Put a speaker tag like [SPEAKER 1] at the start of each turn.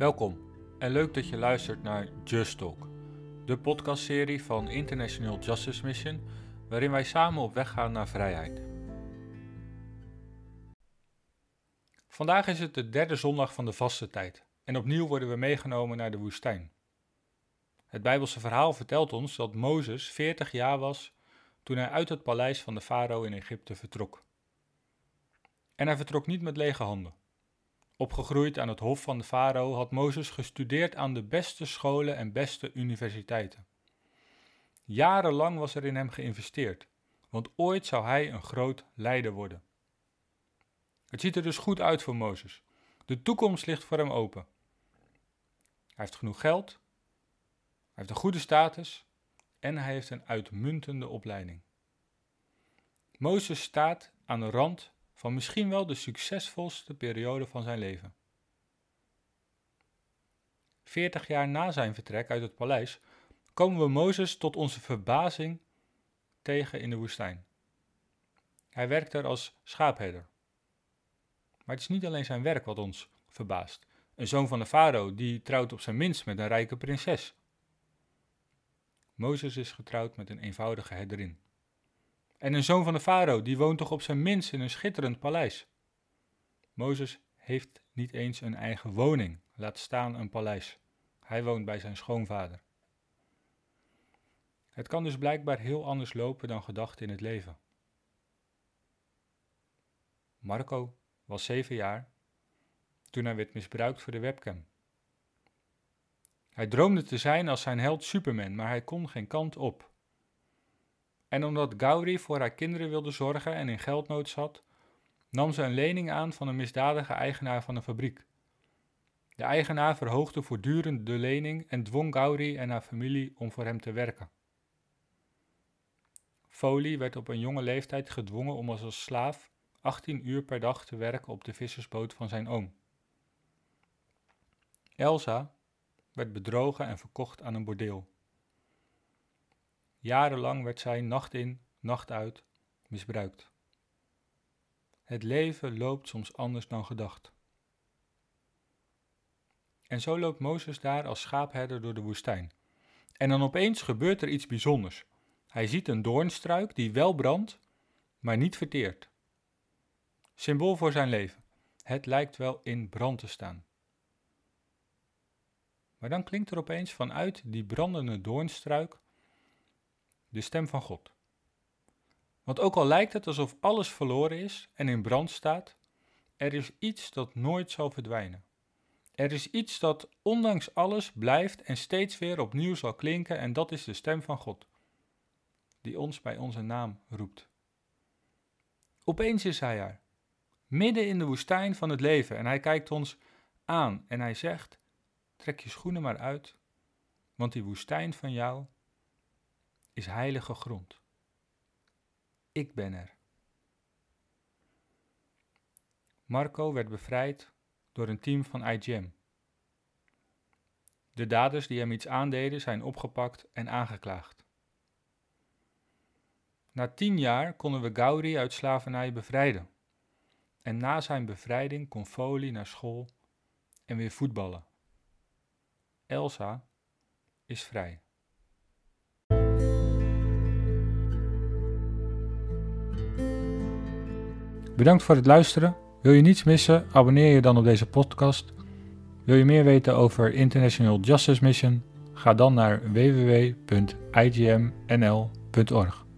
[SPEAKER 1] Welkom en leuk dat je luistert naar Just Talk, de podcastserie van International Justice Mission, waarin wij samen op weg gaan naar vrijheid. Vandaag is het de derde zondag van de vaste tijd en opnieuw worden we meegenomen naar de woestijn. Het Bijbelse verhaal vertelt ons dat Mozes 40 jaar was toen hij uit het paleis van de farao in Egypte vertrok. En hij vertrok niet met lege handen. Opgegroeid aan het hof van de farao had Mozes gestudeerd aan de beste scholen en beste universiteiten. Jarenlang was er in hem geïnvesteerd, want ooit zou hij een groot leider worden. Het ziet er dus goed uit voor Mozes. De toekomst ligt voor hem open. Hij heeft genoeg geld, hij heeft een goede status en hij heeft een uitmuntende opleiding. Mozes staat aan de rand van misschien wel de succesvolste periode van zijn leven. Veertig jaar na zijn vertrek uit het paleis komen we Mozes tot onze verbazing tegen in de woestijn. Hij werkt er als schaapherder. Maar het is niet alleen zijn werk wat ons verbaast. Een zoon van de farao die trouwt op zijn minst met een rijke prinses. Mozes is getrouwd met een eenvoudige herderin. En een zoon van de farao, die woont toch op zijn minst in een schitterend paleis. Mozes heeft niet eens een eigen woning, laat staan een paleis. Hij woont bij zijn schoonvader. Het kan dus blijkbaar heel anders lopen dan gedacht in het leven. Marco was zeven jaar toen hij werd misbruikt voor de webcam. Hij droomde te zijn als zijn held Superman, maar hij kon geen kant op. En omdat Gauri voor haar kinderen wilde zorgen en in geldnood zat, nam ze een lening aan van een misdadige eigenaar van een fabriek. De eigenaar verhoogde voortdurend de lening en dwong Gauri en haar familie om voor hem te werken. Foley werd op een jonge leeftijd gedwongen om als slaaf 18 uur per dag te werken op de vissersboot van zijn oom. Elsa werd bedrogen en verkocht aan een bordeel. Jarenlang werd zij nacht in, nacht uit misbruikt. Het leven loopt soms anders dan gedacht. En zo loopt Mozes daar als schaapherder door de woestijn. En dan opeens gebeurt er iets bijzonders. Hij ziet een doornstruik die wel brandt, maar niet verteert. Symbool voor zijn leven. Het lijkt wel in brand te staan. Maar dan klinkt er opeens vanuit die brandende doornstruik de stem van God. Want ook al lijkt het alsof alles verloren is en in brand staat, er is iets dat nooit zal verdwijnen. Er is iets dat ondanks alles blijft en steeds weer opnieuw zal klinken en dat is de stem van God, die ons bij onze naam roept. Opeens is Hij er, midden in de woestijn van het leven en Hij kijkt ons aan en Hij zegt, trek je schoenen maar uit, want die woestijn van jou is heilige grond. Ik ben er. Marco werd bevrijd door een team van IGM. De daders die hem iets aandeden zijn opgepakt en aangeklaagd. Na tien jaar konden we Gauri uit slavernij bevrijden. En na zijn bevrijding kon Foley naar school en weer voetballen. Elsa is vrij. Bedankt voor het luisteren. Wil je niets missen? Abonneer je dan op deze podcast. Wil je meer weten over International Justice Mission? Ga dan naar www.igmnl.org.